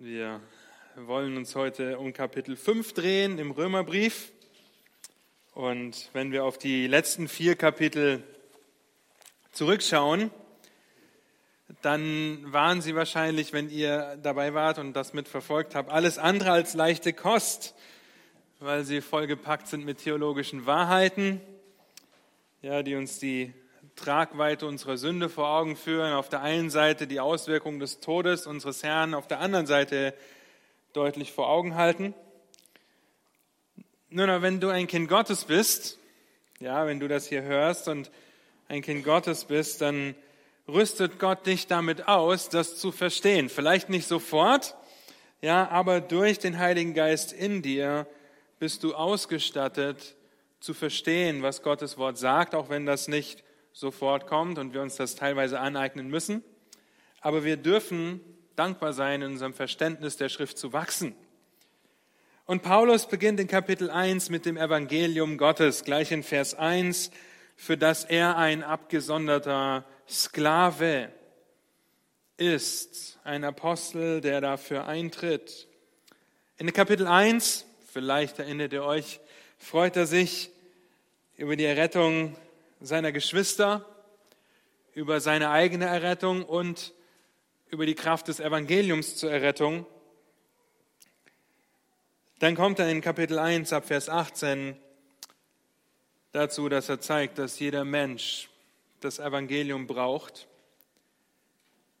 Wir wollen uns heute um Kapitel 5 drehen im Römerbrief. Und wenn wir auf die letzten vier Kapitel zurückschauen, dann waren sie wahrscheinlich, wenn ihr dabei wart und das mitverfolgt habt, alles andere als leichte Kost, weil sie vollgepackt sind mit theologischen Wahrheiten, ja, die uns die Tragweite unserer Sünde vor Augen führen. Auf der einen Seite die Auswirkungen des Todes unseres Herrn, auf der anderen Seite deutlich vor Augen halten. Nun, wenn du ein Kind Gottes bist, ja, wenn du das hier hörst und ein Kind Gottes bist, dann rüstet Gott dich damit aus, das zu verstehen. Vielleicht nicht sofort, ja, aber durch den Heiligen Geist in dir bist du ausgestattet zu verstehen, was Gottes Wort sagt, auch wenn das nicht sofort kommt und wir uns das teilweise aneignen müssen. Aber wir dürfen dankbar sein, in unserem Verständnis der Schrift zu wachsen. Und Paulus beginnt in Kapitel 1 mit dem Evangelium Gottes, gleich in Vers 1, für das er ein abgesonderter Sklave ist, ein Apostel, der dafür eintritt. In Kapitel 1, vielleicht erinnert ihr euch, freut er sich über die Errettung seiner Geschwister, über seine eigene Errettung und über die Kraft des Evangeliums zur Errettung. Dann kommt er in Kapitel 1 ab Vers 18 dazu, dass er zeigt, dass jeder Mensch das Evangelium braucht.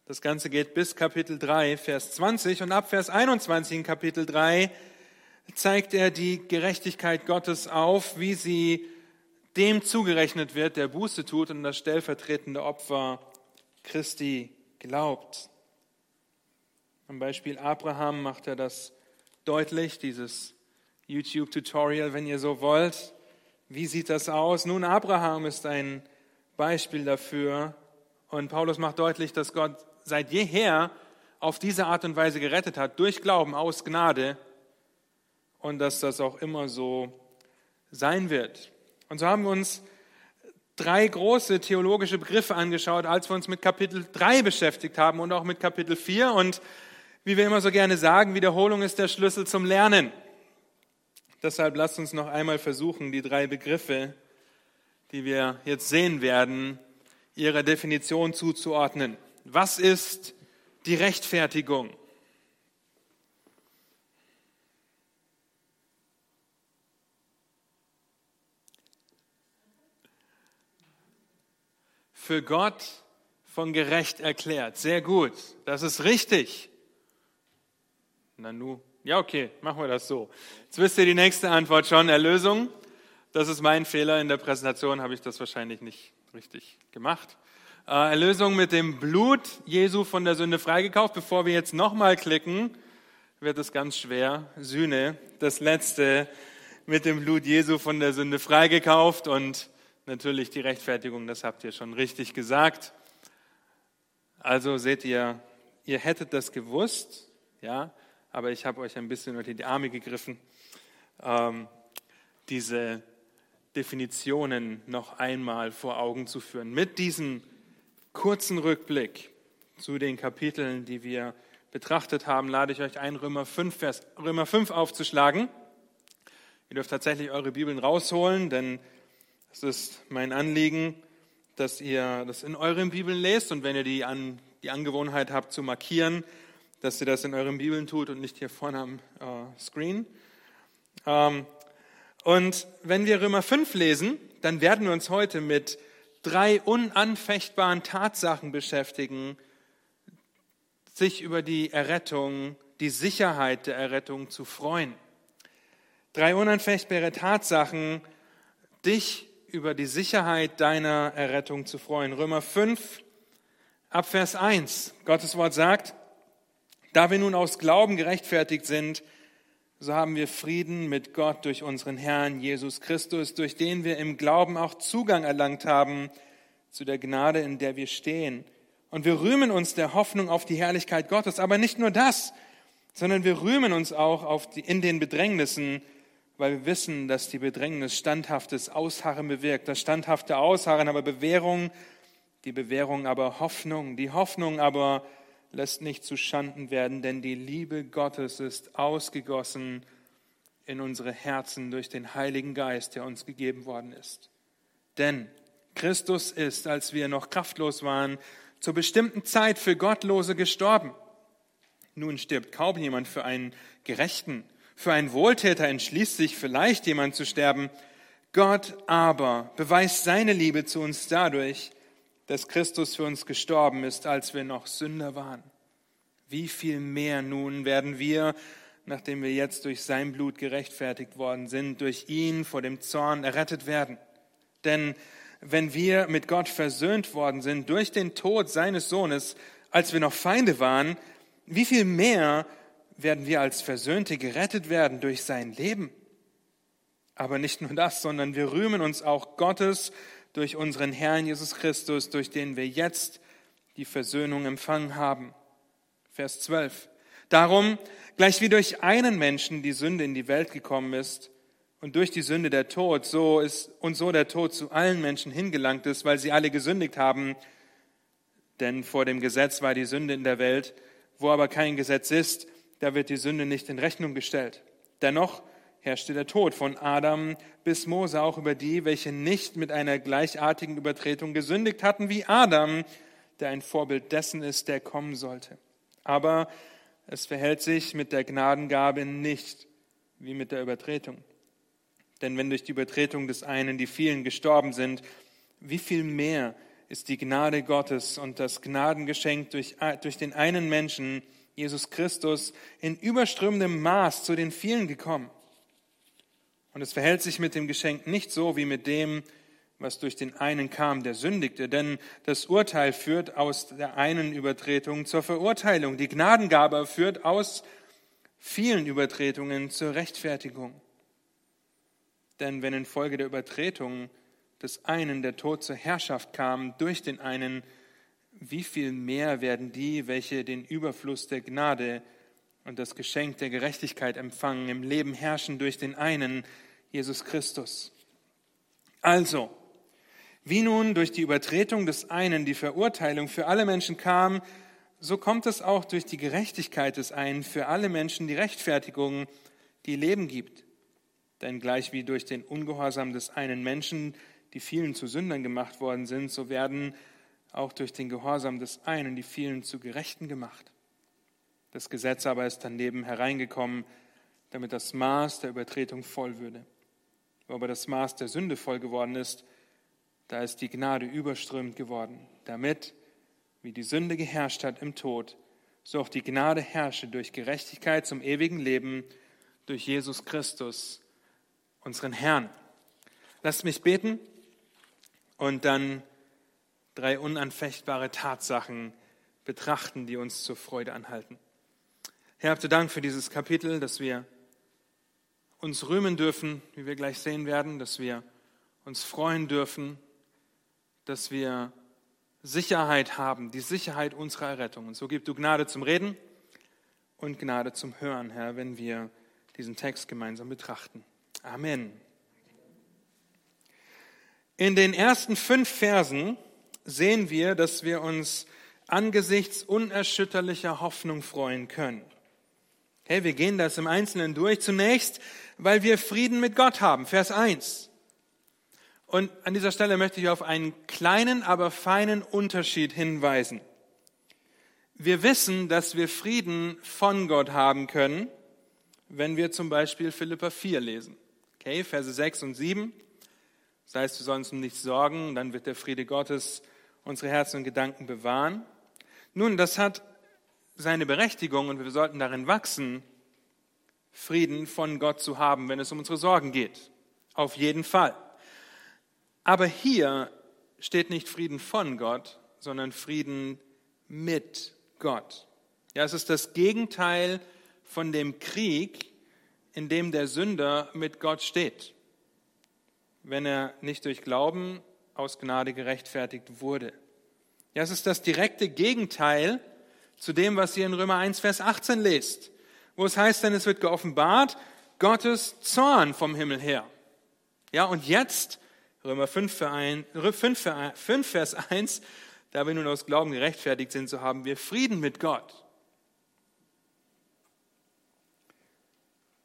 Das Ganze geht bis Kapitel 3, Vers 20 und ab Vers 21 in Kapitel 3 zeigt er die Gerechtigkeit Gottes auf, wie sie dem zugerechnet wird, der Buße tut und das stellvertretende Opfer Christi glaubt. Am Beispiel Abraham macht er das deutlich, dieses YouTube-Tutorial, wenn ihr so wollt. Wie sieht das aus? Nun, Abraham ist ein Beispiel dafür und Paulus macht deutlich, dass Gott seit jeher auf diese Art und Weise gerettet hat, durch Glauben, aus Gnade und dass das auch immer so sein wird. Und so haben wir uns drei große theologische Begriffe angeschaut, als wir uns mit Kapitel 3 beschäftigt haben und auch mit Kapitel 4. Und wie wir immer so gerne sagen, Wiederholung ist der Schlüssel zum Lernen. Deshalb lasst uns noch einmal versuchen, die drei Begriffe, die wir jetzt sehen werden, ihrer Definition zuzuordnen. Was ist die Rechtfertigung? Für Gott von gerecht erklärt. Sehr gut, das ist richtig. Nanu, ja okay, machen wir das so. Jetzt wisst ihr die nächste Antwort schon, Erlösung. Das ist mein Fehler, in der Präsentation habe ich das wahrscheinlich nicht richtig gemacht. Äh, Erlösung mit dem Blut Jesu von der Sünde freigekauft. Bevor wir jetzt nochmal klicken, wird es ganz schwer. Sühne, das letzte mit dem Blut Jesu von der Sünde freigekauft und natürlich die Rechtfertigung, das habt ihr schon richtig gesagt. Also seht ihr, ihr hättet das gewusst, ja, aber ich habe euch ein bisschen unter die Arme gegriffen, ähm, diese Definitionen noch einmal vor Augen zu führen. Mit diesem kurzen Rückblick zu den Kapiteln, die wir betrachtet haben, lade ich euch ein, Römer 5, Vers, Römer 5 aufzuschlagen. Ihr dürft tatsächlich eure Bibeln rausholen, denn es ist mein Anliegen, dass ihr das in euren Bibeln lest und wenn ihr die, an, die Angewohnheit habt zu markieren, dass ihr das in euren Bibeln tut und nicht hier vorne am äh, Screen. Ähm, und wenn wir Römer 5 lesen, dann werden wir uns heute mit drei unanfechtbaren Tatsachen beschäftigen, sich über die Errettung, die Sicherheit der Errettung zu freuen. Drei unanfechtbare Tatsachen, dich über die Sicherheit deiner Errettung zu freuen. Römer 5, ab Vers 1. Gottes Wort sagt, da wir nun aus Glauben gerechtfertigt sind, so haben wir Frieden mit Gott durch unseren Herrn Jesus Christus, durch den wir im Glauben auch Zugang erlangt haben zu der Gnade, in der wir stehen. Und wir rühmen uns der Hoffnung auf die Herrlichkeit Gottes. Aber nicht nur das, sondern wir rühmen uns auch die, in den Bedrängnissen, weil wir wissen, dass die Bedrängnis standhaftes Ausharren bewirkt. Das standhafte Ausharren aber Bewährung, die Bewährung aber Hoffnung, die Hoffnung aber lässt nicht zu Schanden werden, denn die Liebe Gottes ist ausgegossen in unsere Herzen durch den Heiligen Geist, der uns gegeben worden ist. Denn Christus ist, als wir noch kraftlos waren, zur bestimmten Zeit für Gottlose gestorben. Nun stirbt kaum jemand für einen Gerechten. Für einen Wohltäter entschließt sich vielleicht jemand zu sterben. Gott aber beweist seine Liebe zu uns dadurch, dass Christus für uns gestorben ist, als wir noch Sünder waren. Wie viel mehr nun werden wir, nachdem wir jetzt durch sein Blut gerechtfertigt worden sind, durch ihn vor dem Zorn errettet werden? Denn wenn wir mit Gott versöhnt worden sind durch den Tod seines Sohnes, als wir noch Feinde waren, wie viel mehr werden wir als Versöhnte gerettet werden durch sein Leben? Aber nicht nur das, sondern wir rühmen uns auch Gottes durch unseren Herrn Jesus Christus, durch den wir jetzt die Versöhnung empfangen haben. Vers 12. Darum, gleich wie durch einen Menschen die Sünde in die Welt gekommen ist und durch die Sünde der Tod, so ist und so der Tod zu allen Menschen hingelangt ist, weil sie alle gesündigt haben. Denn vor dem Gesetz war die Sünde in der Welt, wo aber kein Gesetz ist, da wird die Sünde nicht in Rechnung gestellt. Dennoch herrschte der Tod von Adam bis Mose auch über die, welche nicht mit einer gleichartigen Übertretung gesündigt hatten wie Adam, der ein Vorbild dessen ist, der kommen sollte. Aber es verhält sich mit der Gnadengabe nicht wie mit der Übertretung. Denn wenn durch die Übertretung des einen die vielen gestorben sind, wie viel mehr ist die Gnade Gottes und das Gnadengeschenk durch, durch den einen Menschen, Jesus Christus, in überströmendem Maß zu den vielen gekommen. Und es verhält sich mit dem Geschenk nicht so wie mit dem, was durch den einen kam, der sündigte. Denn das Urteil führt aus der einen Übertretung zur Verurteilung. Die Gnadengabe führt aus vielen Übertretungen zur Rechtfertigung. Denn wenn infolge der Übertretung des einen der Tod zur Herrschaft kam durch den einen, wie viel mehr werden die, welche den Überfluss der Gnade und das Geschenk der Gerechtigkeit empfangen, im Leben herrschen durch den einen, Jesus Christus. Also, wie nun durch die Übertretung des einen die Verurteilung für alle Menschen kam, so kommt es auch durch die Gerechtigkeit des einen für alle Menschen die Rechtfertigung, die Leben gibt. Denn gleich wie durch den Ungehorsam des einen Menschen die vielen zu Sündern gemacht worden sind, so werden auch durch den Gehorsam des einen die vielen zu Gerechten gemacht. Das Gesetz aber ist daneben hereingekommen, damit das Maß der Übertretung voll würde. Wo aber das Maß der Sünde voll geworden ist, da ist die Gnade überströmend geworden, damit, wie die Sünde geherrscht hat im Tod, so auch die Gnade herrsche durch Gerechtigkeit zum ewigen Leben durch Jesus Christus, unseren Herrn. Lasst mich beten und dann drei unanfechtbare Tatsachen betrachten, die uns zur Freude anhalten. Herr, habt ihr Dank für dieses Kapitel, dass wir uns rühmen dürfen, wie wir gleich sehen werden, dass wir uns freuen dürfen, dass wir Sicherheit haben, die Sicherheit unserer Errettung. Und so gib du Gnade zum Reden und Gnade zum Hören, Herr, wenn wir diesen Text gemeinsam betrachten. Amen. In den ersten fünf Versen sehen wir, dass wir uns angesichts unerschütterlicher Hoffnung freuen können. Hey, wir gehen das im Einzelnen durch. Zunächst weil wir Frieden mit Gott haben. Vers 1. Und an dieser Stelle möchte ich auf einen kleinen, aber feinen Unterschied hinweisen. Wir wissen, dass wir Frieden von Gott haben können, wenn wir zum Beispiel Philippa 4 lesen. Okay, Verse 6 und 7. Das heißt, wir sollen uns um nichts sorgen, dann wird der Friede Gottes unsere Herzen und Gedanken bewahren. Nun, das hat seine Berechtigung und wir sollten darin wachsen, Frieden von Gott zu haben, wenn es um unsere Sorgen geht. Auf jeden Fall. Aber hier steht nicht Frieden von Gott, sondern Frieden mit Gott. Ja, es ist das Gegenteil von dem Krieg, in dem der Sünder mit Gott steht, wenn er nicht durch Glauben aus Gnade gerechtfertigt wurde. Ja, es ist das direkte Gegenteil zu dem, was ihr in Römer 1, Vers 18 lest wo es heißt, denn es wird geoffenbart, Gottes Zorn vom Himmel her. Ja, und jetzt, Römer 5, 5, 5 Vers 1, da wir nun aus Glauben gerechtfertigt sind, so haben wir Frieden mit Gott.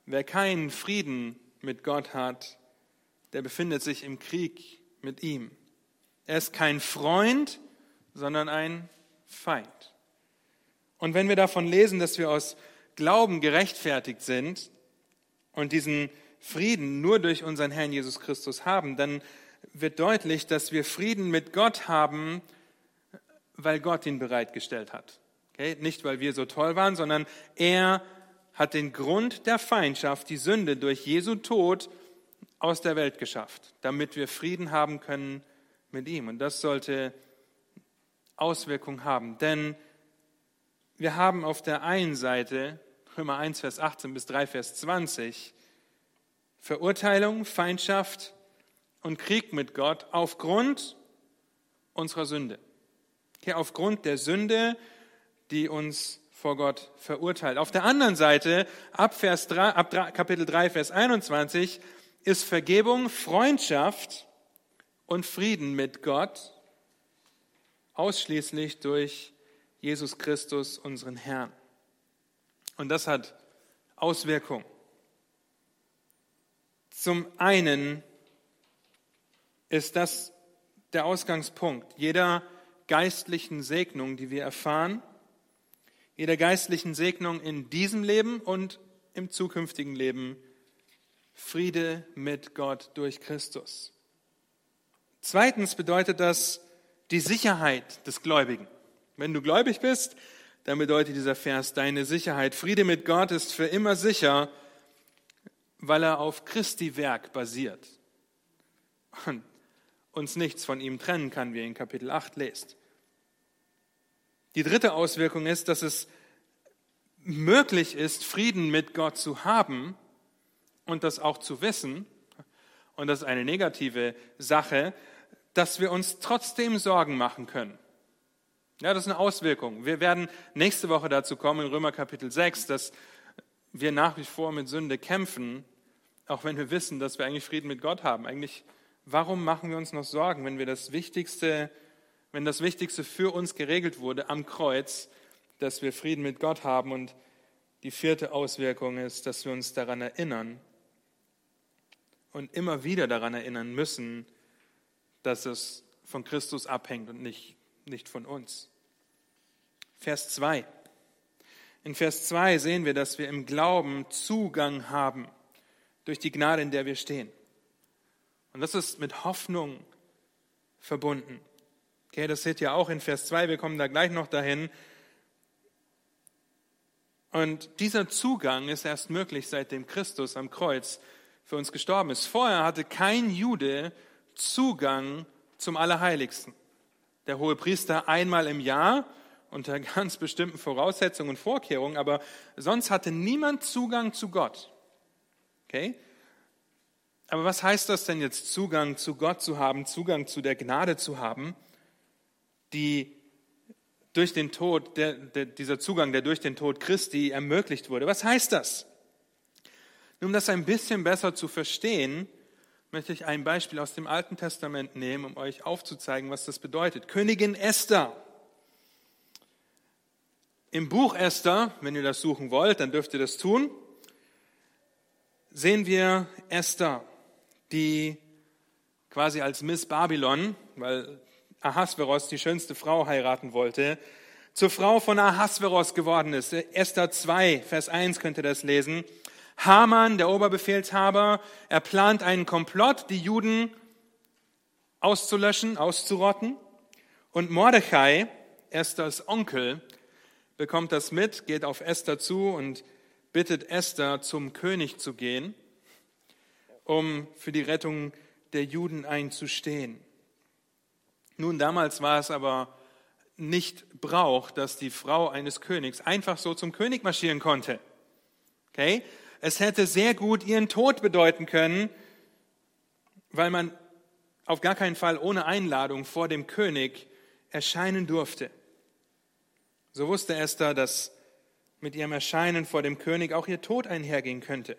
Wer keinen Frieden mit Gott hat, der befindet sich im Krieg mit ihm. Er ist kein Freund, sondern ein Feind. Und wenn wir davon lesen, dass wir aus Glauben gerechtfertigt sind und diesen Frieden nur durch unseren Herrn Jesus Christus haben, dann wird deutlich, dass wir Frieden mit Gott haben, weil Gott ihn bereitgestellt hat. Okay? Nicht, weil wir so toll waren, sondern er hat den Grund der Feindschaft, die Sünde durch Jesu Tod aus der Welt geschafft, damit wir Frieden haben können mit ihm. Und das sollte Auswirkungen haben. Denn wir haben auf der einen Seite, Römer 1, Vers 18 bis 3, Vers 20, Verurteilung, Feindschaft und Krieg mit Gott aufgrund unserer Sünde. Okay, aufgrund der Sünde, die uns vor Gott verurteilt. Auf der anderen Seite, ab, Vers 3, ab Kapitel 3, Vers 21, ist Vergebung, Freundschaft und Frieden mit Gott ausschließlich durch Jesus Christus, unseren Herrn. Und das hat Auswirkungen. Zum einen ist das der Ausgangspunkt jeder geistlichen Segnung, die wir erfahren, jeder geistlichen Segnung in diesem Leben und im zukünftigen Leben Friede mit Gott durch Christus. Zweitens bedeutet das die Sicherheit des Gläubigen. Wenn du gläubig bist, dann bedeutet dieser Vers deine Sicherheit. Friede mit Gott ist für immer sicher, weil er auf Christi Werk basiert und uns nichts von ihm trennen kann, wie ihr in Kapitel 8 lest. Die dritte Auswirkung ist, dass es möglich ist, Frieden mit Gott zu haben und das auch zu wissen, und das ist eine negative Sache, dass wir uns trotzdem Sorgen machen können. Ja, das ist eine Auswirkung. Wir werden nächste Woche dazu kommen, in Römer Kapitel 6, dass wir nach wie vor mit Sünde kämpfen, auch wenn wir wissen, dass wir eigentlich Frieden mit Gott haben. Eigentlich, warum machen wir uns noch Sorgen, wenn wir das Wichtigste, wenn das Wichtigste für uns geregelt wurde am Kreuz, dass wir Frieden mit Gott haben? Und die vierte Auswirkung ist, dass wir uns daran erinnern, und immer wieder daran erinnern müssen, dass es von Christus abhängt und nicht, nicht von uns. Vers 2. In Vers 2 sehen wir, dass wir im Glauben Zugang haben durch die Gnade, in der wir stehen. Und das ist mit Hoffnung verbunden. Okay, das seht ihr auch in Vers 2, wir kommen da gleich noch dahin. Und dieser Zugang ist erst möglich, seitdem Christus am Kreuz für uns gestorben ist. Vorher hatte kein Jude Zugang zum Allerheiligsten. Der hohe Priester einmal im Jahr unter ganz bestimmten Voraussetzungen und Vorkehrungen, aber sonst hatte niemand Zugang zu Gott. Okay? Aber was heißt das denn jetzt, Zugang zu Gott zu haben, Zugang zu der Gnade zu haben, die durch den Tod, der, der, dieser Zugang, der durch den Tod Christi ermöglicht wurde? Was heißt das? Um das ein bisschen besser zu verstehen, möchte ich ein Beispiel aus dem Alten Testament nehmen, um euch aufzuzeigen, was das bedeutet. Königin Esther. Im Buch Esther, wenn ihr das suchen wollt, dann dürft ihr das tun, sehen wir Esther, die quasi als Miss Babylon, weil Ahasveros die schönste Frau heiraten wollte, zur Frau von Ahasveros geworden ist. Esther 2, Vers 1 könnt ihr das lesen. Haman, der Oberbefehlshaber, er plant einen Komplott, die Juden auszulöschen, auszurotten. Und Mordechai, Esthers Onkel, bekommt das mit, geht auf Esther zu und bittet Esther, zum König zu gehen, um für die Rettung der Juden einzustehen. Nun, damals war es aber nicht Brauch, dass die Frau eines Königs einfach so zum König marschieren konnte. Okay? Es hätte sehr gut ihren Tod bedeuten können, weil man auf gar keinen Fall ohne Einladung vor dem König erscheinen durfte. So wusste Esther, dass mit ihrem Erscheinen vor dem König auch ihr Tod einhergehen könnte.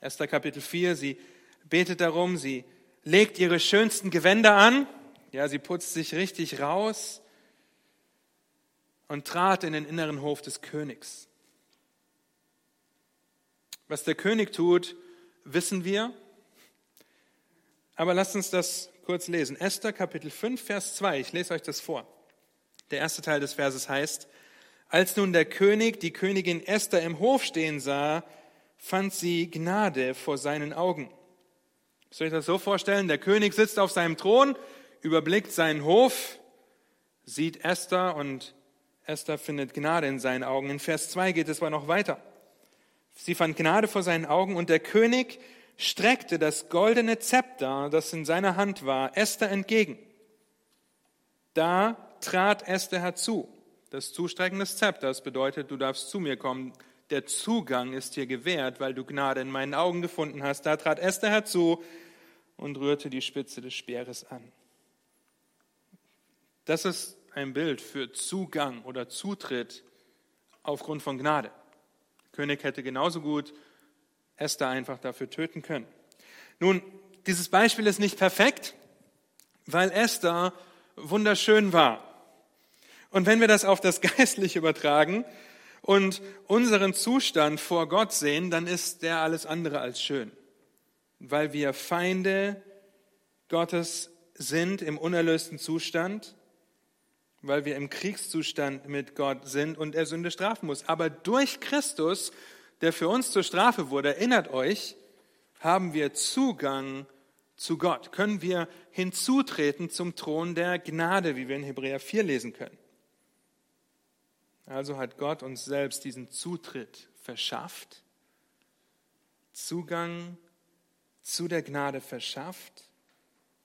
Esther Kapitel 4, sie betet darum, sie legt ihre schönsten Gewänder an, ja, sie putzt sich richtig raus, und trat in den inneren Hof des Königs. Was der König tut, wissen wir. Aber lasst uns das kurz lesen. Esther Kapitel 5, Vers 2. Ich lese euch das vor. Der erste Teil des Verses heißt, als nun der König die Königin Esther im Hof stehen sah, fand sie Gnade vor seinen Augen. Soll ich das so vorstellen? Der König sitzt auf seinem Thron, überblickt seinen Hof, sieht Esther und Esther findet Gnade in seinen Augen. In Vers 2 geht es aber noch weiter. Sie fand Gnade vor seinen Augen und der König streckte das goldene Zepter, das in seiner Hand war, Esther entgegen. Da trat Esther herzu. Das Zustrecken des Zepters bedeutet, du darfst zu mir kommen. Der Zugang ist dir gewährt, weil du Gnade in meinen Augen gefunden hast. Da trat Esther herzu und rührte die Spitze des Speeres an. Das ist ein Bild für Zugang oder Zutritt aufgrund von Gnade. König hätte genauso gut Esther einfach dafür töten können. Nun, dieses Beispiel ist nicht perfekt, weil Esther wunderschön war. Und wenn wir das auf das Geistliche übertragen und unseren Zustand vor Gott sehen, dann ist der alles andere als schön, weil wir Feinde Gottes sind im unerlösten Zustand, weil wir im Kriegszustand mit Gott sind und er Sünde strafen muss. Aber durch Christus der für uns zur Strafe wurde, erinnert euch, haben wir Zugang zu Gott, können wir hinzutreten zum Thron der Gnade, wie wir in Hebräer 4 lesen können. Also hat Gott uns selbst diesen Zutritt verschafft, Zugang zu der Gnade verschafft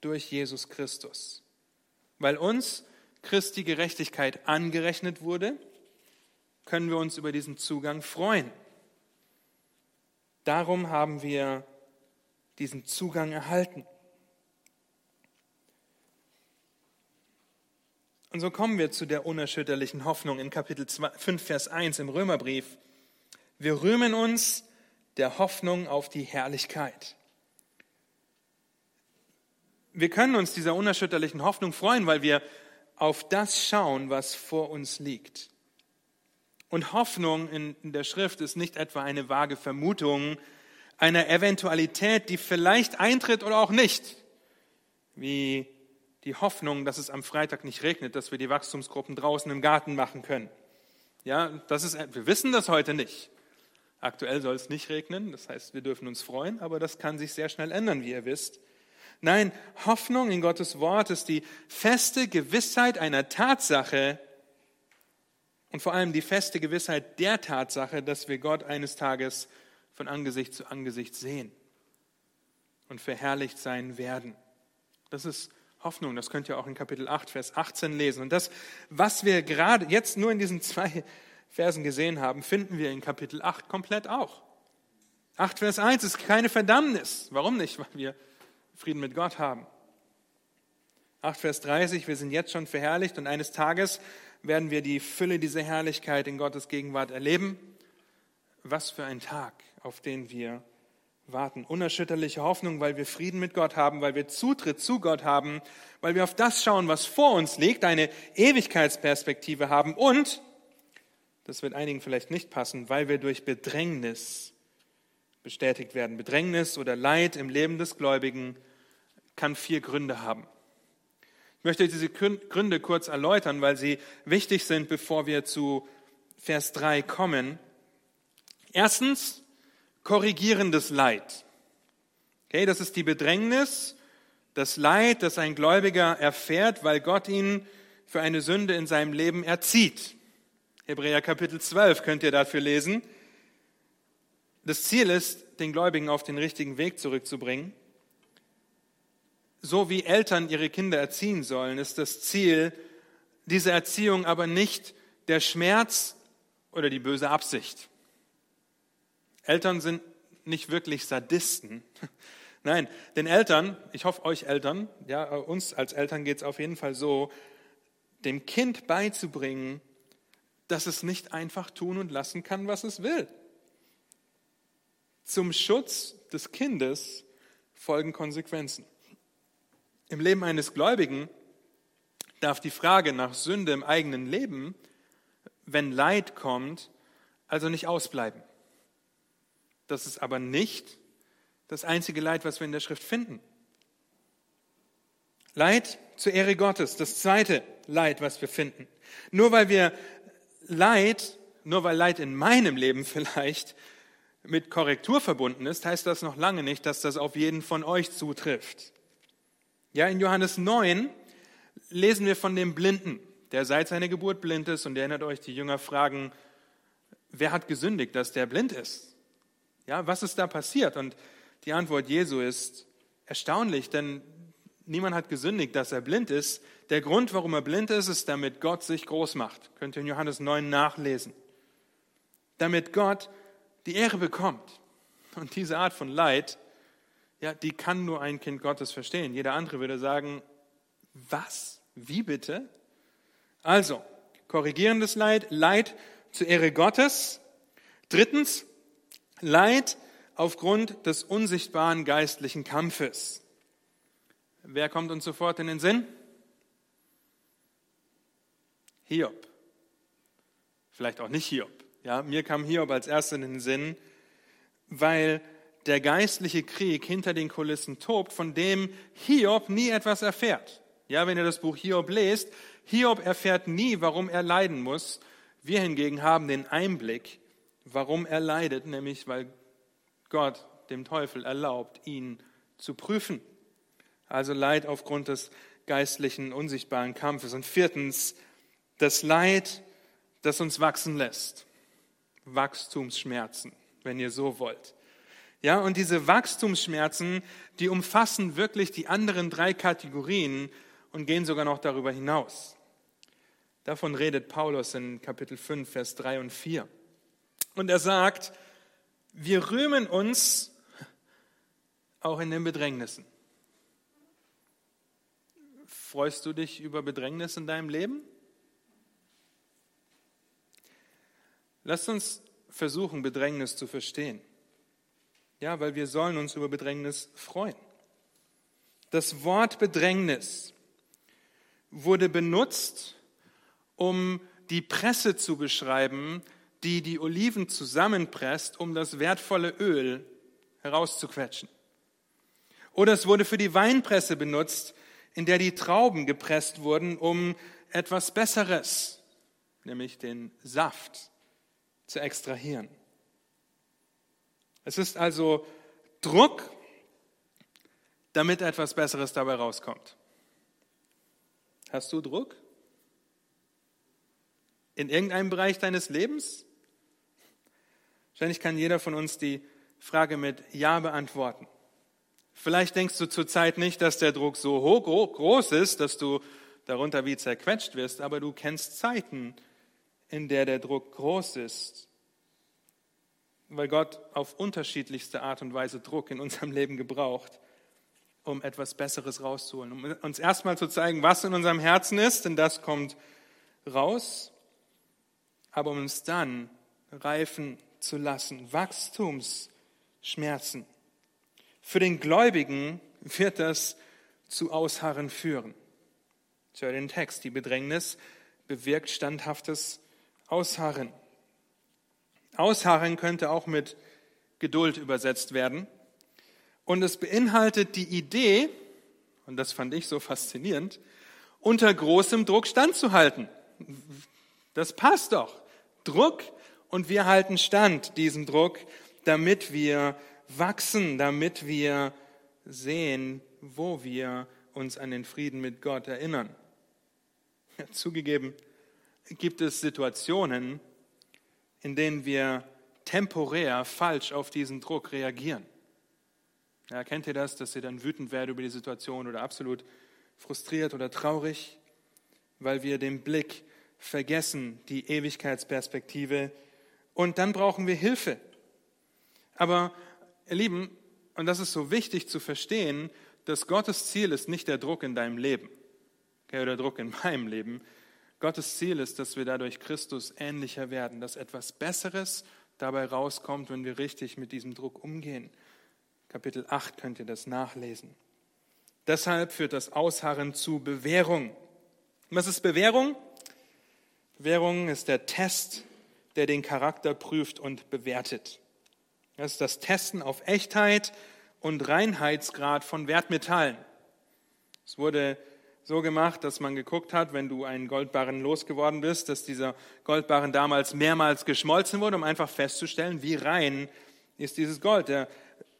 durch Jesus Christus. Weil uns Christi Gerechtigkeit angerechnet wurde, können wir uns über diesen Zugang freuen. Darum haben wir diesen Zugang erhalten. Und so kommen wir zu der unerschütterlichen Hoffnung in Kapitel 5, Vers 1 im Römerbrief. Wir rühmen uns der Hoffnung auf die Herrlichkeit. Wir können uns dieser unerschütterlichen Hoffnung freuen, weil wir auf das schauen, was vor uns liegt. Und Hoffnung in der Schrift ist nicht etwa eine vage Vermutung einer Eventualität, die vielleicht eintritt oder auch nicht. Wie die Hoffnung, dass es am Freitag nicht regnet, dass wir die Wachstumsgruppen draußen im Garten machen können. Ja, das ist, wir wissen das heute nicht. Aktuell soll es nicht regnen, das heißt, wir dürfen uns freuen, aber das kann sich sehr schnell ändern, wie ihr wisst. Nein, Hoffnung in Gottes Wort ist die feste Gewissheit einer Tatsache, und vor allem die feste Gewissheit der Tatsache, dass wir Gott eines Tages von Angesicht zu Angesicht sehen und verherrlicht sein werden. Das ist Hoffnung, das könnt ihr auch in Kapitel 8, Vers 18 lesen. Und das, was wir gerade jetzt nur in diesen zwei Versen gesehen haben, finden wir in Kapitel 8 komplett auch. 8, Vers 1 ist keine Verdammnis. Warum nicht? Weil wir Frieden mit Gott haben. 8, Vers 30, wir sind jetzt schon verherrlicht und eines Tages werden wir die Fülle dieser Herrlichkeit in Gottes Gegenwart erleben. Was für ein Tag, auf den wir warten. Unerschütterliche Hoffnung, weil wir Frieden mit Gott haben, weil wir Zutritt zu Gott haben, weil wir auf das schauen, was vor uns liegt, eine Ewigkeitsperspektive haben und, das wird einigen vielleicht nicht passen, weil wir durch Bedrängnis bestätigt werden. Bedrängnis oder Leid im Leben des Gläubigen kann vier Gründe haben. Ich möchte diese Gründe kurz erläutern, weil sie wichtig sind, bevor wir zu Vers 3 kommen. Erstens, korrigierendes Leid. Okay, das ist die Bedrängnis, das Leid, das ein Gläubiger erfährt, weil Gott ihn für eine Sünde in seinem Leben erzieht. Hebräer Kapitel 12 könnt ihr dafür lesen. Das Ziel ist, den Gläubigen auf den richtigen Weg zurückzubringen so wie Eltern ihre Kinder erziehen sollen, ist das Ziel dieser Erziehung aber nicht der Schmerz oder die böse Absicht. Eltern sind nicht wirklich Sadisten. Nein, den Eltern, ich hoffe euch Eltern, ja, uns als Eltern geht es auf jeden Fall so, dem Kind beizubringen, dass es nicht einfach tun und lassen kann, was es will. Zum Schutz des Kindes folgen Konsequenzen. Im Leben eines Gläubigen darf die Frage nach Sünde im eigenen Leben wenn Leid kommt, also nicht ausbleiben. Das ist aber nicht das einzige Leid, was wir in der Schrift finden. Leid zur Ehre Gottes, das zweite Leid, was wir finden. Nur weil wir Leid, nur weil Leid in meinem Leben vielleicht mit Korrektur verbunden ist, heißt das noch lange nicht, dass das auf jeden von euch zutrifft. Ja, in Johannes 9 lesen wir von dem Blinden, der seit seiner Geburt blind ist und erinnert euch, die Jünger fragen, wer hat gesündigt, dass der blind ist? Ja, was ist da passiert? Und die Antwort Jesu ist erstaunlich, denn niemand hat gesündigt, dass er blind ist. Der Grund, warum er blind ist, ist, damit Gott sich groß macht. Könnt ihr in Johannes 9 nachlesen. Damit Gott die Ehre bekommt. Und diese Art von Leid, ja, die kann nur ein Kind Gottes verstehen. Jeder andere würde sagen, was? Wie bitte? Also, korrigierendes Leid, Leid zur Ehre Gottes. Drittens, Leid aufgrund des unsichtbaren geistlichen Kampfes. Wer kommt uns sofort in den Sinn? Hiob. Vielleicht auch nicht Hiob. Ja, mir kam Hiob als erster in den Sinn, weil der geistliche Krieg hinter den Kulissen tobt, von dem Hiob nie etwas erfährt. Ja, wenn ihr das Buch Hiob lest, Hiob erfährt nie, warum er leiden muss. Wir hingegen haben den Einblick, warum er leidet, nämlich weil Gott dem Teufel erlaubt, ihn zu prüfen. Also Leid aufgrund des geistlichen, unsichtbaren Kampfes. Und viertens, das Leid, das uns wachsen lässt. Wachstumsschmerzen, wenn ihr so wollt. Ja, und diese Wachstumsschmerzen, die umfassen wirklich die anderen drei Kategorien und gehen sogar noch darüber hinaus. Davon redet Paulus in Kapitel 5, Vers 3 und 4. Und er sagt, wir rühmen uns auch in den Bedrängnissen. Freust du dich über Bedrängnis in deinem Leben? Lasst uns versuchen, Bedrängnis zu verstehen. Ja, weil wir sollen uns über Bedrängnis freuen. Das Wort Bedrängnis wurde benutzt, um die Presse zu beschreiben, die die Oliven zusammenpresst, um das wertvolle Öl herauszuquetschen. Oder es wurde für die Weinpresse benutzt, in der die Trauben gepresst wurden, um etwas Besseres, nämlich den Saft, zu extrahieren. Es ist also Druck, damit etwas Besseres dabei rauskommt. Hast du Druck? In irgendeinem Bereich deines Lebens? Wahrscheinlich kann jeder von uns die Frage mit Ja beantworten. Vielleicht denkst du zurzeit nicht, dass der Druck so hoch, groß ist, dass du darunter wie zerquetscht wirst, aber du kennst Zeiten, in der der Druck groß ist, weil Gott auf unterschiedlichste Art und Weise Druck in unserem Leben gebraucht, um etwas Besseres rauszuholen, um uns erstmal zu zeigen, was in unserem Herzen ist, denn das kommt raus, aber um uns dann reifen zu lassen. Wachstumsschmerzen. Für den Gläubigen wird das zu Ausharren führen. Ich höre den Text. Die Bedrängnis bewirkt standhaftes Ausharren. Ausharren könnte auch mit Geduld übersetzt werden. Und es beinhaltet die Idee, und das fand ich so faszinierend, unter großem Druck standzuhalten. Das passt doch. Druck und wir halten stand diesem Druck, damit wir wachsen, damit wir sehen, wo wir uns an den Frieden mit Gott erinnern. Ja, zugegeben gibt es Situationen, in denen wir temporär falsch auf diesen Druck reagieren. Ja, kennt ihr das, dass ihr dann wütend werdet über die Situation oder absolut frustriert oder traurig, weil wir den Blick vergessen, die Ewigkeitsperspektive und dann brauchen wir Hilfe. Aber, ihr Lieben, und das ist so wichtig zu verstehen, dass Gottes Ziel ist nicht der Druck in deinem Leben okay, oder Druck in meinem Leben. Gottes Ziel ist, dass wir dadurch Christus ähnlicher werden, dass etwas Besseres dabei rauskommt, wenn wir richtig mit diesem Druck umgehen. Kapitel 8 könnt ihr das nachlesen. Deshalb führt das Ausharren zu Bewährung. Was ist Bewährung? Bewährung ist der Test, der den Charakter prüft und bewertet. Das ist das Testen auf Echtheit und Reinheitsgrad von Wertmetallen. Es wurde so gemacht, dass man geguckt hat, wenn du einen Goldbarren losgeworden bist, dass dieser Goldbarren damals mehrmals geschmolzen wurde, um einfach festzustellen, wie rein ist dieses Gold.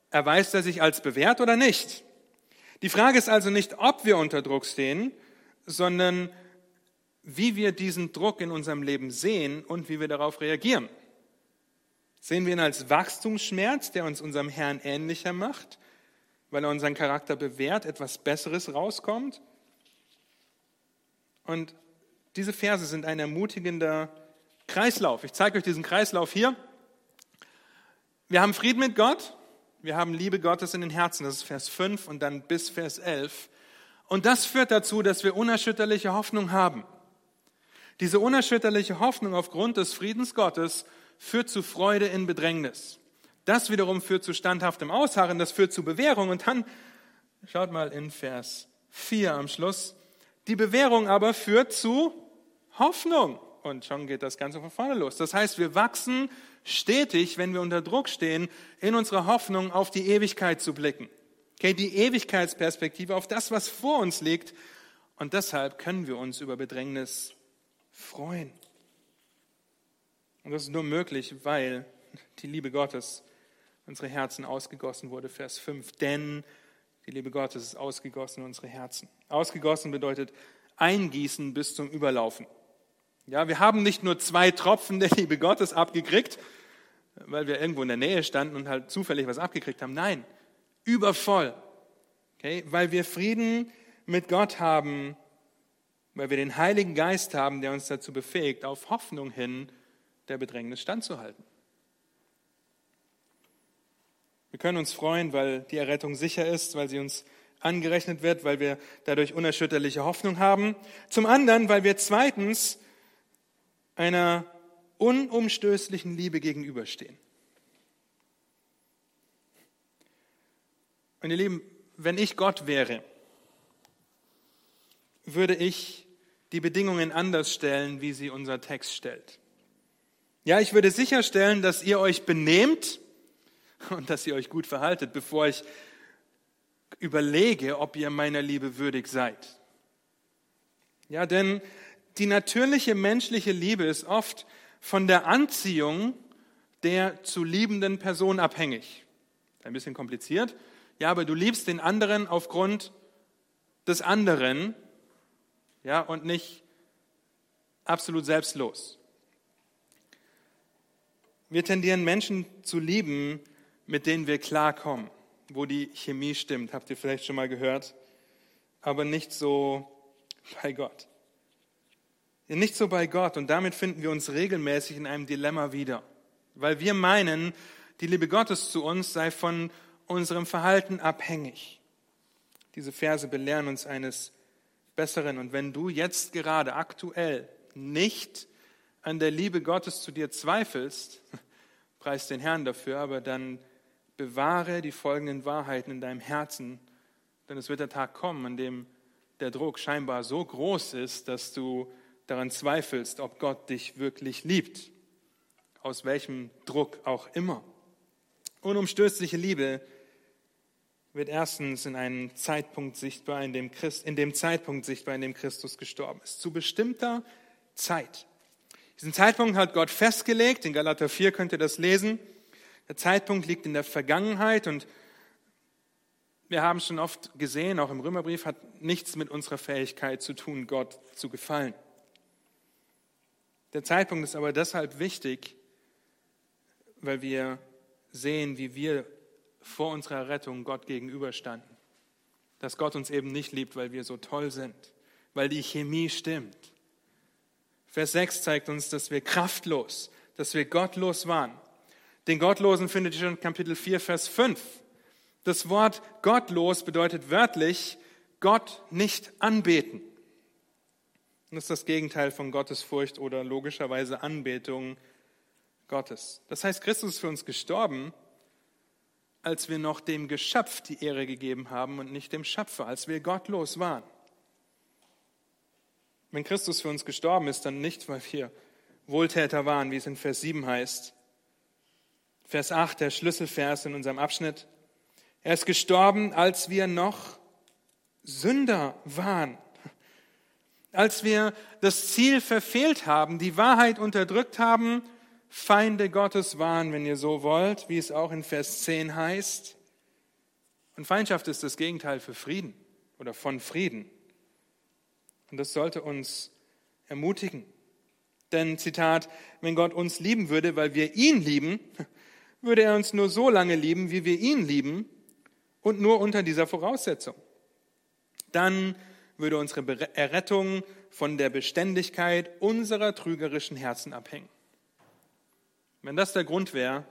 erweist er sich als bewährt oder nicht? Die Frage ist also nicht, ob wir unter Druck stehen, sondern wie wir diesen Druck in unserem Leben sehen und wie wir darauf reagieren. Sehen wir ihn als Wachstumsschmerz, der uns unserem Herrn ähnlicher macht, weil er unseren Charakter bewährt, etwas Besseres rauskommt? Und diese Verse sind ein ermutigender Kreislauf. Ich zeige euch diesen Kreislauf hier. Wir haben Frieden mit Gott, wir haben Liebe Gottes in den Herzen, das ist Vers 5 und dann bis Vers 11. Und das führt dazu, dass wir unerschütterliche Hoffnung haben. Diese unerschütterliche Hoffnung aufgrund des Friedens Gottes führt zu Freude in Bedrängnis. Das wiederum führt zu standhaftem Ausharren, das führt zu Bewährung. Und dann, schaut mal in Vers 4 am Schluss, die Bewährung aber führt zu Hoffnung. Und schon geht das Ganze von vorne los. Das heißt, wir wachsen stetig, wenn wir unter Druck stehen, in unserer Hoffnung auf die Ewigkeit zu blicken. Okay, die Ewigkeitsperspektive auf das, was vor uns liegt. Und deshalb können wir uns über Bedrängnis freuen. Und das ist nur möglich, weil die Liebe Gottes unsere Herzen ausgegossen wurde. Vers 5. Denn die Liebe Gottes ist ausgegossen in unsere Herzen. Ausgegossen bedeutet eingießen bis zum Überlaufen. Ja, wir haben nicht nur zwei Tropfen der Liebe Gottes abgekriegt, weil wir irgendwo in der Nähe standen und halt zufällig was abgekriegt haben. Nein, übervoll. Okay, weil wir Frieden mit Gott haben, weil wir den Heiligen Geist haben, der uns dazu befähigt, auf Hoffnung hin der Bedrängnis standzuhalten. Wir können uns freuen, weil die Errettung sicher ist, weil sie uns angerechnet wird, weil wir dadurch unerschütterliche Hoffnung haben. Zum anderen, weil wir zweitens einer unumstößlichen Liebe gegenüberstehen. Und ihr Lieben, wenn ich Gott wäre, würde ich die Bedingungen anders stellen, wie sie unser Text stellt. Ja, ich würde sicherstellen, dass ihr euch benehmt und dass ihr euch gut verhaltet, bevor ich überlege, ob ihr meiner Liebe würdig seid. Ja, denn die natürliche menschliche Liebe ist oft von der Anziehung der zu liebenden Person abhängig. Ein bisschen kompliziert. Ja, aber du liebst den anderen aufgrund des anderen, ja, und nicht absolut selbstlos. Wir tendieren Menschen zu lieben, mit denen wir klarkommen, wo die Chemie stimmt, habt ihr vielleicht schon mal gehört, aber nicht so bei Gott. Nicht so bei Gott. Und damit finden wir uns regelmäßig in einem Dilemma wieder, weil wir meinen, die Liebe Gottes zu uns sei von unserem Verhalten abhängig. Diese Verse belehren uns eines Besseren. Und wenn du jetzt gerade aktuell nicht an der Liebe Gottes zu dir zweifelst, preis den Herrn dafür, aber dann bewahre die folgenden Wahrheiten in deinem Herzen, denn es wird der Tag kommen, an dem der Druck scheinbar so groß ist, dass du daran zweifelst, ob Gott dich wirklich liebt, aus welchem Druck auch immer. Unumstößliche Liebe wird erstens in einem Zeitpunkt sichtbar, in dem, Christ, in dem Zeitpunkt sichtbar, in dem Christus gestorben ist. Zu bestimmter Zeit. Diesen Zeitpunkt hat Gott festgelegt. In Galater 4 könnt ihr das lesen. Der Zeitpunkt liegt in der Vergangenheit und wir haben schon oft gesehen, auch im Römerbrief, hat nichts mit unserer Fähigkeit zu tun, Gott zu gefallen. Der Zeitpunkt ist aber deshalb wichtig, weil wir sehen, wie wir vor unserer Rettung Gott gegenüberstanden. Dass Gott uns eben nicht liebt, weil wir so toll sind, weil die Chemie stimmt. Vers 6 zeigt uns, dass wir kraftlos, dass wir gottlos waren. Den Gottlosen findet ihr schon in Kapitel 4, Vers 5. Das Wort gottlos bedeutet wörtlich Gott nicht anbeten. Das ist das Gegenteil von Gottesfurcht oder logischerweise Anbetung Gottes. Das heißt, Christus ist für uns gestorben, als wir noch dem Geschöpf die Ehre gegeben haben und nicht dem Schöpfer, als wir gottlos waren. Wenn Christus für uns gestorben ist, dann nicht, weil wir Wohltäter waren, wie es in Vers 7 heißt. Vers 8, der Schlüsselvers in unserem Abschnitt. Er ist gestorben, als wir noch Sünder waren. Als wir das Ziel verfehlt haben, die Wahrheit unterdrückt haben, Feinde Gottes waren, wenn ihr so wollt, wie es auch in Vers 10 heißt. Und Feindschaft ist das Gegenteil für Frieden oder von Frieden. Und das sollte uns ermutigen. Denn, Zitat, wenn Gott uns lieben würde, weil wir ihn lieben, würde er uns nur so lange lieben, wie wir ihn lieben und nur unter dieser Voraussetzung. Dann würde unsere Errettung von der Beständigkeit unserer trügerischen Herzen abhängen. Wenn das der Grund wäre,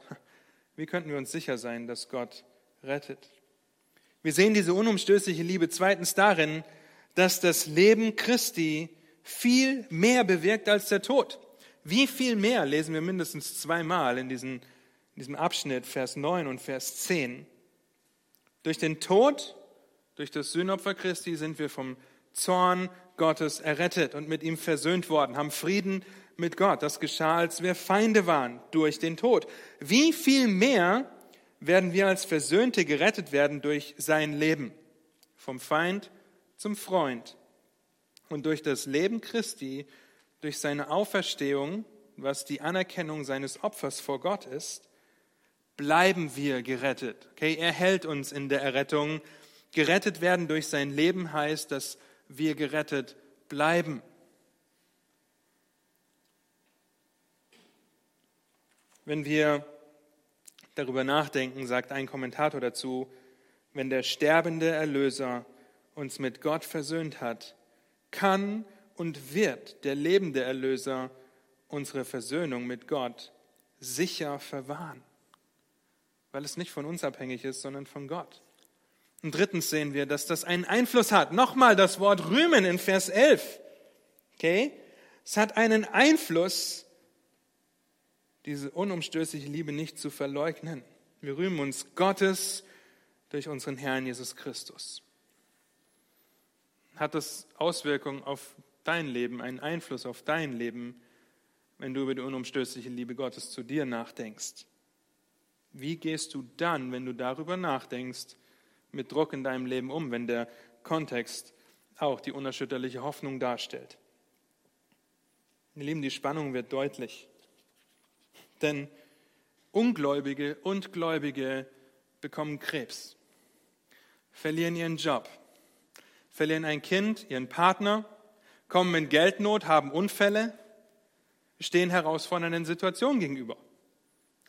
wie könnten wir uns sicher sein, dass Gott rettet? Wir sehen diese unumstößliche Liebe zweitens darin, dass das Leben Christi viel mehr bewirkt als der Tod. Wie viel mehr lesen wir mindestens zweimal in, diesen, in diesem Abschnitt, Vers 9 und Vers 10. Durch den Tod, durch das Sühnopfer Christi sind wir vom Zorn Gottes errettet und mit ihm versöhnt worden, haben Frieden mit Gott. Das geschah, als wir Feinde waren durch den Tod. Wie viel mehr werden wir als Versöhnte gerettet werden durch sein Leben? Vom Feind zum Freund. Und durch das Leben Christi, durch seine Auferstehung, was die Anerkennung seines Opfers vor Gott ist, bleiben wir gerettet. Okay, er hält uns in der Errettung. Gerettet werden durch sein Leben heißt, dass wir gerettet bleiben. Wenn wir darüber nachdenken, sagt ein Kommentator dazu, wenn der sterbende Erlöser uns mit Gott versöhnt hat, kann und wird der lebende Erlöser unsere Versöhnung mit Gott sicher verwahren, weil es nicht von uns abhängig ist, sondern von Gott. Und drittens sehen wir, dass das einen Einfluss hat. Nochmal das Wort rühmen in Vers 11. Okay? Es hat einen Einfluss diese unumstößliche Liebe nicht zu verleugnen. Wir rühmen uns Gottes durch unseren Herrn Jesus Christus. Hat das Auswirkungen auf dein Leben, einen Einfluss auf dein Leben, wenn du über die unumstößliche Liebe Gottes zu dir nachdenkst? Wie gehst du dann, wenn du darüber nachdenkst, mit Druck in deinem Leben um, wenn der Kontext auch die unerschütterliche Hoffnung darstellt? Ihr Lieben, die Spannung wird deutlich. Denn Ungläubige und Gläubige bekommen Krebs, verlieren ihren Job, verlieren ein Kind, ihren Partner, kommen in Geldnot, haben Unfälle, stehen herausfordernden Situationen gegenüber.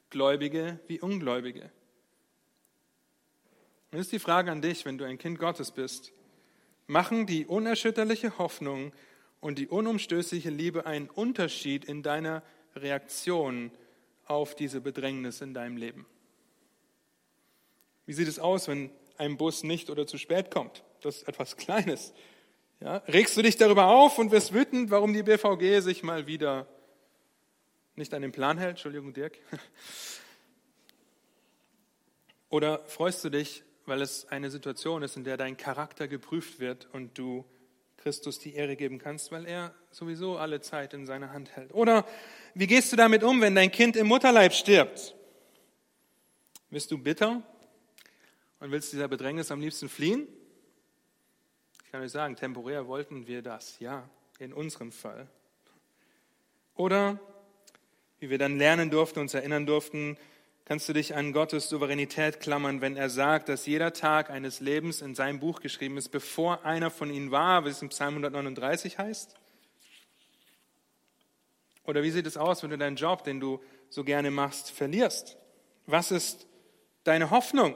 Gläubige wie Ungläubige. Und ist die Frage an dich, wenn du ein Kind Gottes bist, machen die unerschütterliche Hoffnung und die unumstößliche Liebe einen Unterschied in deiner Reaktion auf diese Bedrängnis in deinem Leben? Wie sieht es aus, wenn ein Bus nicht oder zu spät kommt? Das ist etwas Kleines. Ja? Regst du dich darüber auf und wirst wütend, warum die BVG sich mal wieder nicht an den Plan hält? Entschuldigung, Dirk. Oder freust du dich, weil es eine Situation ist, in der dein Charakter geprüft wird und du Christus die Ehre geben kannst, weil er sowieso alle Zeit in seiner Hand hält. Oder wie gehst du damit um, wenn dein Kind im Mutterleib stirbt? Bist du bitter und willst dieser Bedrängnis am liebsten fliehen? Ich kann euch sagen, temporär wollten wir das, ja, in unserem Fall. Oder, wie wir dann lernen durften, uns erinnern durften, kannst du dich an Gottes Souveränität klammern, wenn er sagt, dass jeder Tag eines Lebens in seinem Buch geschrieben ist, bevor einer von ihnen war, wie es im Psalm 139 heißt? Oder wie sieht es aus, wenn du deinen Job, den du so gerne machst, verlierst? Was ist deine Hoffnung?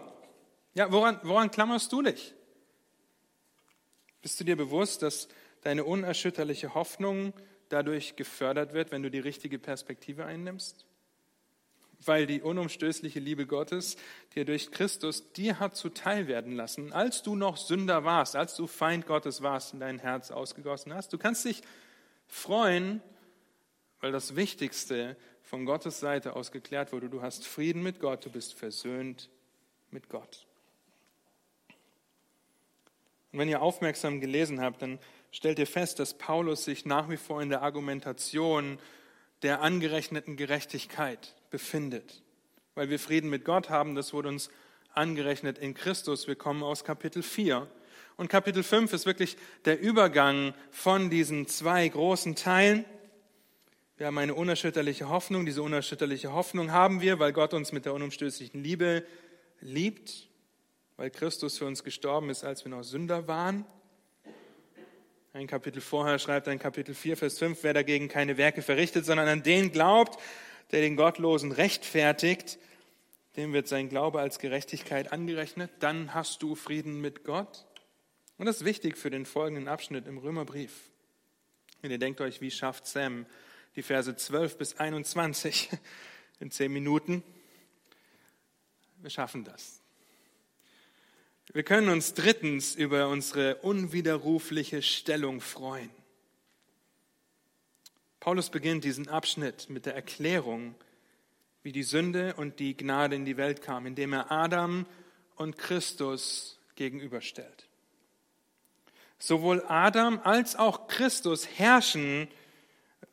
Ja, woran, woran klammerst du dich? Bist du dir bewusst, dass deine unerschütterliche Hoffnung dadurch gefördert wird, wenn du die richtige Perspektive einnimmst? weil die unumstößliche Liebe Gottes dir durch Christus dir hat zuteil werden lassen, als du noch Sünder warst, als du Feind Gottes warst, in dein Herz ausgegossen hast. Du kannst dich freuen, weil das Wichtigste von Gottes Seite aus geklärt wurde. Du hast Frieden mit Gott, du bist versöhnt mit Gott. Und wenn ihr aufmerksam gelesen habt, dann stellt ihr fest, dass Paulus sich nach wie vor in der Argumentation der angerechneten Gerechtigkeit befindet. Weil wir Frieden mit Gott haben, das wurde uns angerechnet in Christus. Wir kommen aus Kapitel 4. Und Kapitel 5 ist wirklich der Übergang von diesen zwei großen Teilen. Wir haben eine unerschütterliche Hoffnung. Diese unerschütterliche Hoffnung haben wir, weil Gott uns mit der unumstößlichen Liebe liebt, weil Christus für uns gestorben ist, als wir noch Sünder waren. Ein Kapitel vorher schreibt ein Kapitel 4, Vers 5, wer dagegen keine Werke verrichtet, sondern an den glaubt, der den Gottlosen rechtfertigt, dem wird sein Glaube als Gerechtigkeit angerechnet, dann hast du Frieden mit Gott. Und das ist wichtig für den folgenden Abschnitt im Römerbrief. Und ihr denkt euch, wie schafft Sam die Verse 12 bis 21 in zehn Minuten? Wir schaffen das. Wir können uns drittens über unsere unwiderrufliche Stellung freuen. Paulus beginnt diesen Abschnitt mit der Erklärung, wie die Sünde und die Gnade in die Welt kam, indem er Adam und Christus gegenüberstellt. Sowohl Adam als auch Christus herrschen,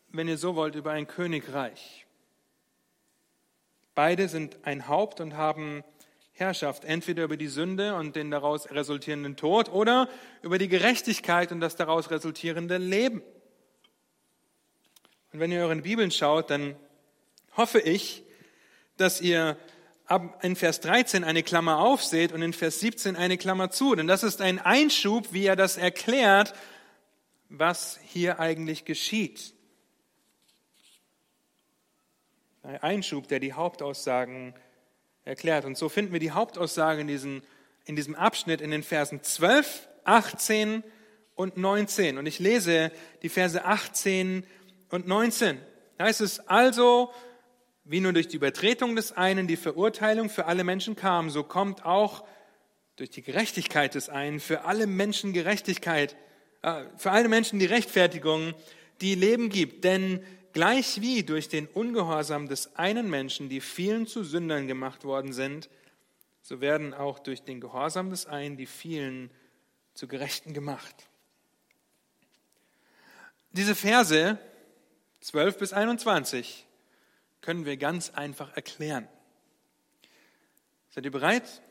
wenn ihr so wollt, über ein Königreich. Beide sind ein Haupt und haben Herrschaft, entweder über die Sünde und den daraus resultierenden Tod oder über die Gerechtigkeit und das daraus resultierende Leben. Und wenn ihr euren Bibeln schaut, dann hoffe ich, dass ihr in Vers 13 eine Klammer aufseht und in Vers 17 eine Klammer zu. Denn das ist ein Einschub, wie er das erklärt, was hier eigentlich geschieht. Ein Einschub, der die Hauptaussagen erklärt. Und so finden wir die Hauptaussage in, diesen, in diesem Abschnitt in den Versen 12, 18 und 19. Und ich lese die Verse 18 und 19. Da heißt es also, wie nur durch die Übertretung des einen die Verurteilung für alle Menschen kam, so kommt auch durch die Gerechtigkeit des einen für alle Menschen Gerechtigkeit, äh, für alle Menschen die Rechtfertigung, die Leben gibt. Denn gleich wie durch den Ungehorsam des einen Menschen die vielen zu Sündern gemacht worden sind, so werden auch durch den Gehorsam des einen die vielen zu Gerechten gemacht. Diese Verse 12 bis 21 können wir ganz einfach erklären. Seid ihr bereit?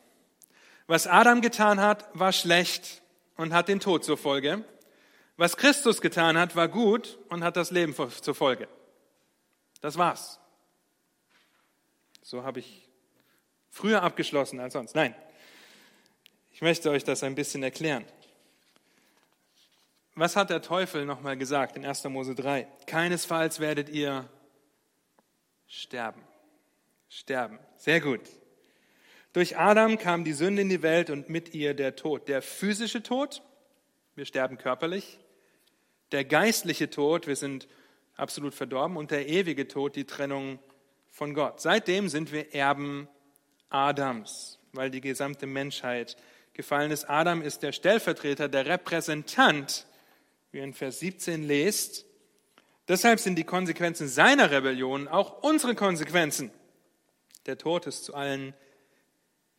Was Adam getan hat, war schlecht und hat den Tod zur Folge. Was Christus getan hat, war gut und hat das Leben zur Folge. Das war's. So habe ich früher abgeschlossen als sonst. Nein, ich möchte euch das ein bisschen erklären. Was hat der Teufel nochmal gesagt in 1. Mose 3? Keinesfalls werdet ihr sterben. Sterben. Sehr gut. Durch Adam kam die Sünde in die Welt und mit ihr der Tod. Der physische Tod, wir sterben körperlich der geistliche Tod, wir sind absolut verdorben, und der ewige Tod, die Trennung von Gott. Seitdem sind wir Erben Adams, weil die gesamte Menschheit gefallen ist. Adam ist der Stellvertreter, der Repräsentant, wie ihr in Vers 17 lest. Deshalb sind die Konsequenzen seiner Rebellion auch unsere Konsequenzen. Der Tod ist zu allen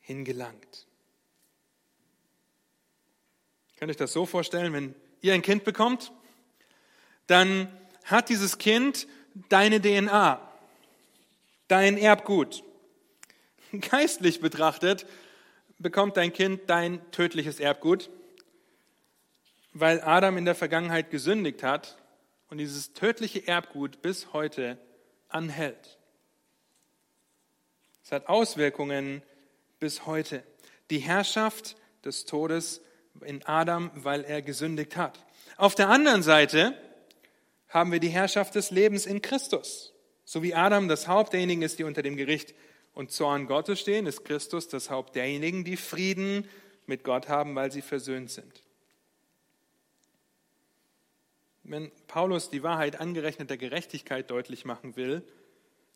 hingelangt. Könnt ihr euch das so vorstellen, wenn ihr ein Kind bekommt dann hat dieses Kind deine DNA, dein Erbgut. Geistlich betrachtet bekommt dein Kind dein tödliches Erbgut, weil Adam in der Vergangenheit gesündigt hat und dieses tödliche Erbgut bis heute anhält. Es hat Auswirkungen bis heute. Die Herrschaft des Todes in Adam, weil er gesündigt hat. Auf der anderen Seite haben wir die Herrschaft des Lebens in Christus. So wie Adam das Haupt derjenigen ist, die unter dem Gericht und Zorn Gottes stehen, ist Christus das Haupt derjenigen, die Frieden mit Gott haben, weil sie versöhnt sind. Wenn Paulus die Wahrheit angerechneter Gerechtigkeit deutlich machen will,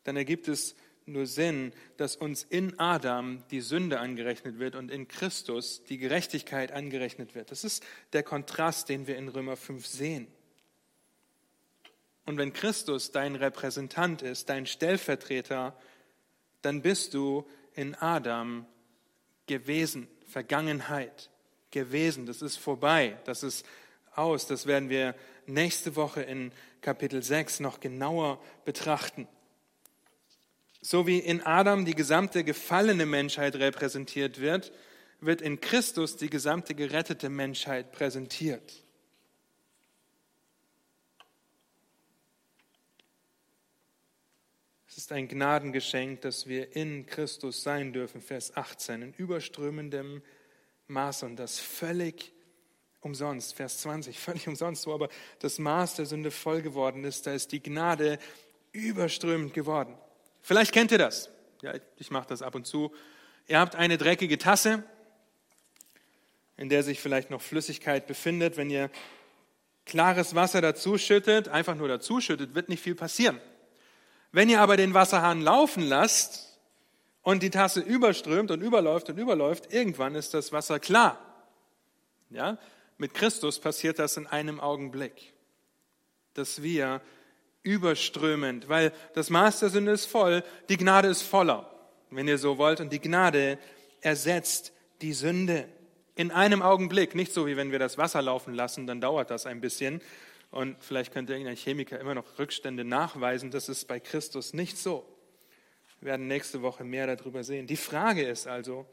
dann ergibt es nur Sinn, dass uns in Adam die Sünde angerechnet wird und in Christus die Gerechtigkeit angerechnet wird. Das ist der Kontrast, den wir in Römer 5 sehen. Und wenn Christus dein Repräsentant ist, dein Stellvertreter, dann bist du in Adam gewesen, Vergangenheit gewesen. Das ist vorbei. Das ist aus. Das werden wir nächste Woche in Kapitel 6 noch genauer betrachten. So wie in Adam die gesamte gefallene Menschheit repräsentiert wird, wird in Christus die gesamte gerettete Menschheit präsentiert. Es ist ein Gnadengeschenk, dass wir in Christus sein dürfen, Vers 18, in überströmendem Maß und das völlig umsonst, Vers 20, völlig umsonst, wo aber das Maß der Sünde voll geworden ist, da ist die Gnade überströmend geworden. Vielleicht kennt ihr das. Ja, ich mache das ab und zu. Ihr habt eine dreckige Tasse, in der sich vielleicht noch Flüssigkeit befindet. Wenn ihr klares Wasser dazuschüttet, einfach nur dazuschüttet, wird nicht viel passieren. Wenn ihr aber den Wasserhahn laufen lasst und die Tasse überströmt und überläuft und überläuft, irgendwann ist das Wasser klar. Ja? Mit Christus passiert das in einem Augenblick, dass wir überströmend, weil das Maß der Sünde ist voll, die Gnade ist voller, wenn ihr so wollt, und die Gnade ersetzt die Sünde in einem Augenblick, nicht so wie wenn wir das Wasser laufen lassen, dann dauert das ein bisschen und vielleicht könnte irgendein Chemiker immer noch Rückstände nachweisen, das ist bei Christus nicht so. Wir werden nächste Woche mehr darüber sehen. Die Frage ist also,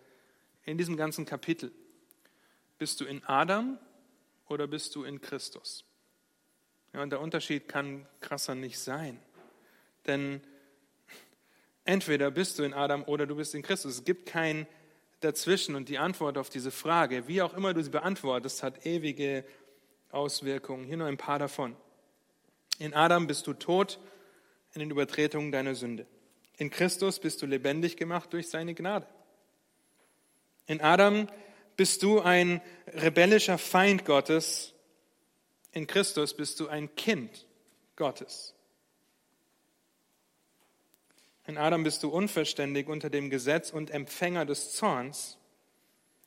in diesem ganzen Kapitel, bist du in Adam oder bist du in Christus? Ja, und der Unterschied kann krasser nicht sein. Denn entweder bist du in Adam oder du bist in Christus. Es gibt kein Dazwischen. Und die Antwort auf diese Frage, wie auch immer du sie beantwortest, hat ewige Auswirkungen. Hier nur ein paar davon. In Adam bist du tot in den Übertretungen deiner Sünde. In Christus bist du lebendig gemacht durch seine Gnade. In Adam bist du ein rebellischer Feind Gottes. In Christus bist du ein Kind Gottes. In Adam bist du unverständig unter dem Gesetz und Empfänger des Zorns.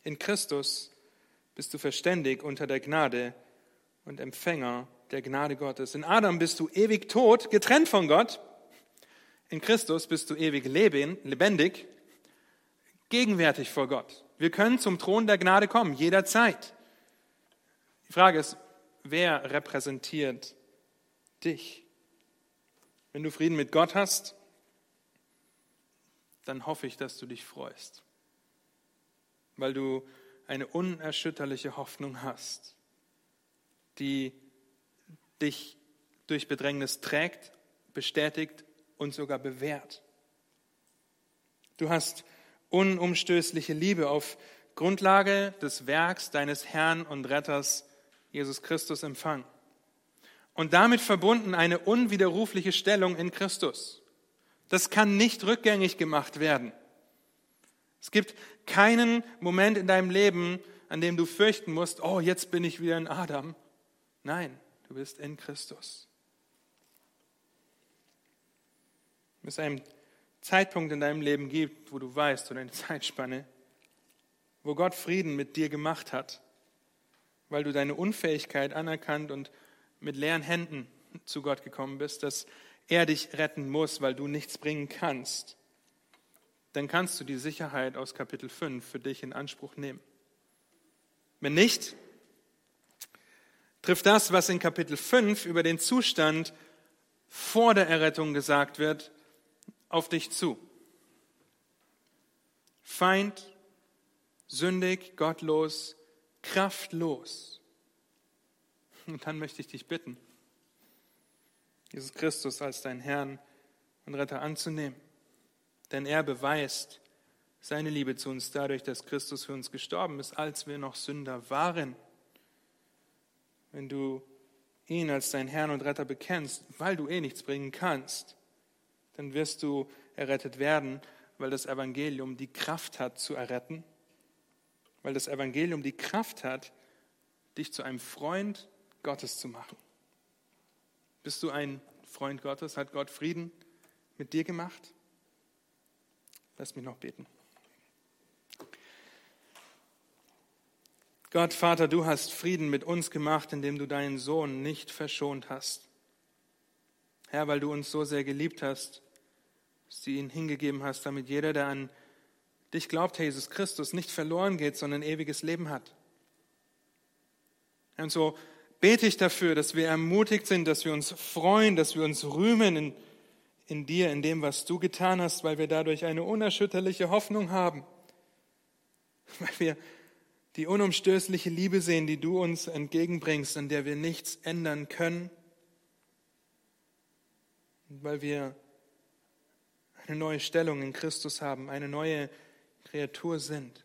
In Christus bist du verständig unter der Gnade und Empfänger der Gnade Gottes. In Adam bist du ewig tot, getrennt von Gott. In Christus bist du ewig lebendig, gegenwärtig vor Gott. Wir können zum Thron der Gnade kommen, jederzeit. Die Frage ist, wer repräsentiert dich? Wenn du Frieden mit Gott hast, dann hoffe ich, dass du dich freust, weil du eine unerschütterliche Hoffnung hast, die dich durch Bedrängnis trägt, bestätigt und sogar bewährt. Du hast unumstößliche Liebe auf Grundlage des Werks deines Herrn und Retters Jesus Christus empfangen. Und damit verbunden eine unwiderrufliche Stellung in Christus. Das kann nicht rückgängig gemacht werden. Es gibt keinen Moment in deinem Leben, an dem du fürchten musst, oh, jetzt bin ich wieder in Adam. Nein, du bist in Christus. Wenn es einen Zeitpunkt in deinem Leben gibt, wo du weißt, oder eine Zeitspanne, wo Gott Frieden mit dir gemacht hat, weil du deine Unfähigkeit anerkannt und mit leeren Händen zu Gott gekommen bist, dass er dich retten muss, weil du nichts bringen kannst, dann kannst du die Sicherheit aus Kapitel 5 für dich in Anspruch nehmen. Wenn nicht, trifft das, was in Kapitel 5 über den Zustand vor der Errettung gesagt wird, auf dich zu. Feind, sündig, gottlos, kraftlos. Und dann möchte ich dich bitten, Jesus Christus als dein Herrn und Retter anzunehmen. Denn er beweist seine Liebe zu uns dadurch, dass Christus für uns gestorben ist, als wir noch Sünder waren. Wenn du ihn als dein Herrn und Retter bekennst, weil du eh nichts bringen kannst, dann wirst du errettet werden, weil das Evangelium die Kraft hat zu erretten, weil das Evangelium die Kraft hat, dich zu einem Freund Gottes zu machen. Bist du ein Freund Gottes? Hat Gott Frieden mit dir gemacht? Lass mich noch beten. Gott, Vater, du hast Frieden mit uns gemacht, indem du deinen Sohn nicht verschont hast. Herr, weil du uns so sehr geliebt hast, dass du ihn hingegeben hast, damit jeder, der an dich glaubt, Herr Jesus Christus, nicht verloren geht, sondern ewiges Leben hat. Und so bete ich dafür, dass wir ermutigt sind, dass wir uns freuen, dass wir uns rühmen in, in dir, in dem, was du getan hast, weil wir dadurch eine unerschütterliche Hoffnung haben, weil wir die unumstößliche Liebe sehen, die du uns entgegenbringst, an der wir nichts ändern können, weil wir eine neue Stellung in Christus haben, eine neue Kreatur sind.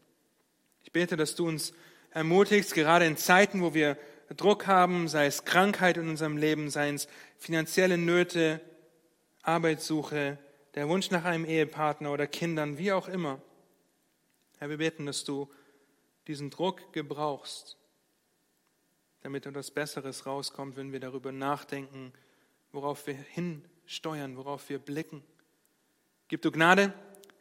Ich bete, dass du uns ermutigst, gerade in Zeiten, wo wir Druck haben, sei es Krankheit in unserem Leben, sei es finanzielle Nöte, Arbeitssuche, der Wunsch nach einem Ehepartner oder Kindern, wie auch immer. Herr, wir beten, dass du diesen Druck gebrauchst, damit etwas Besseres rauskommt, wenn wir darüber nachdenken, worauf wir hinsteuern, worauf wir blicken. Gib du Gnade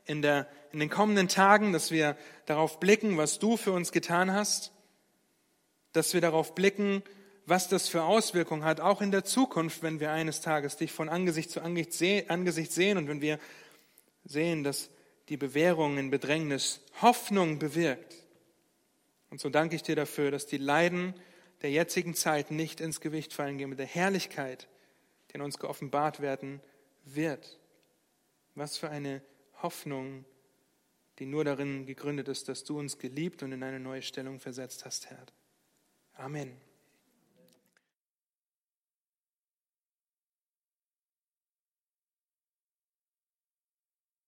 in, der, in den kommenden Tagen, dass wir darauf blicken, was du für uns getan hast, dass wir darauf blicken, was das für Auswirkungen hat, auch in der Zukunft, wenn wir eines Tages dich von Angesicht zu Angesicht sehen und wenn wir sehen, dass die Bewährung in Bedrängnis Hoffnung bewirkt. Und so danke ich dir dafür, dass die Leiden der jetzigen Zeit nicht ins Gewicht fallen gehen mit der Herrlichkeit, die in uns geoffenbart werden wird. Was für eine Hoffnung, die nur darin gegründet ist, dass du uns geliebt und in eine neue Stellung versetzt hast, Herr. Amen.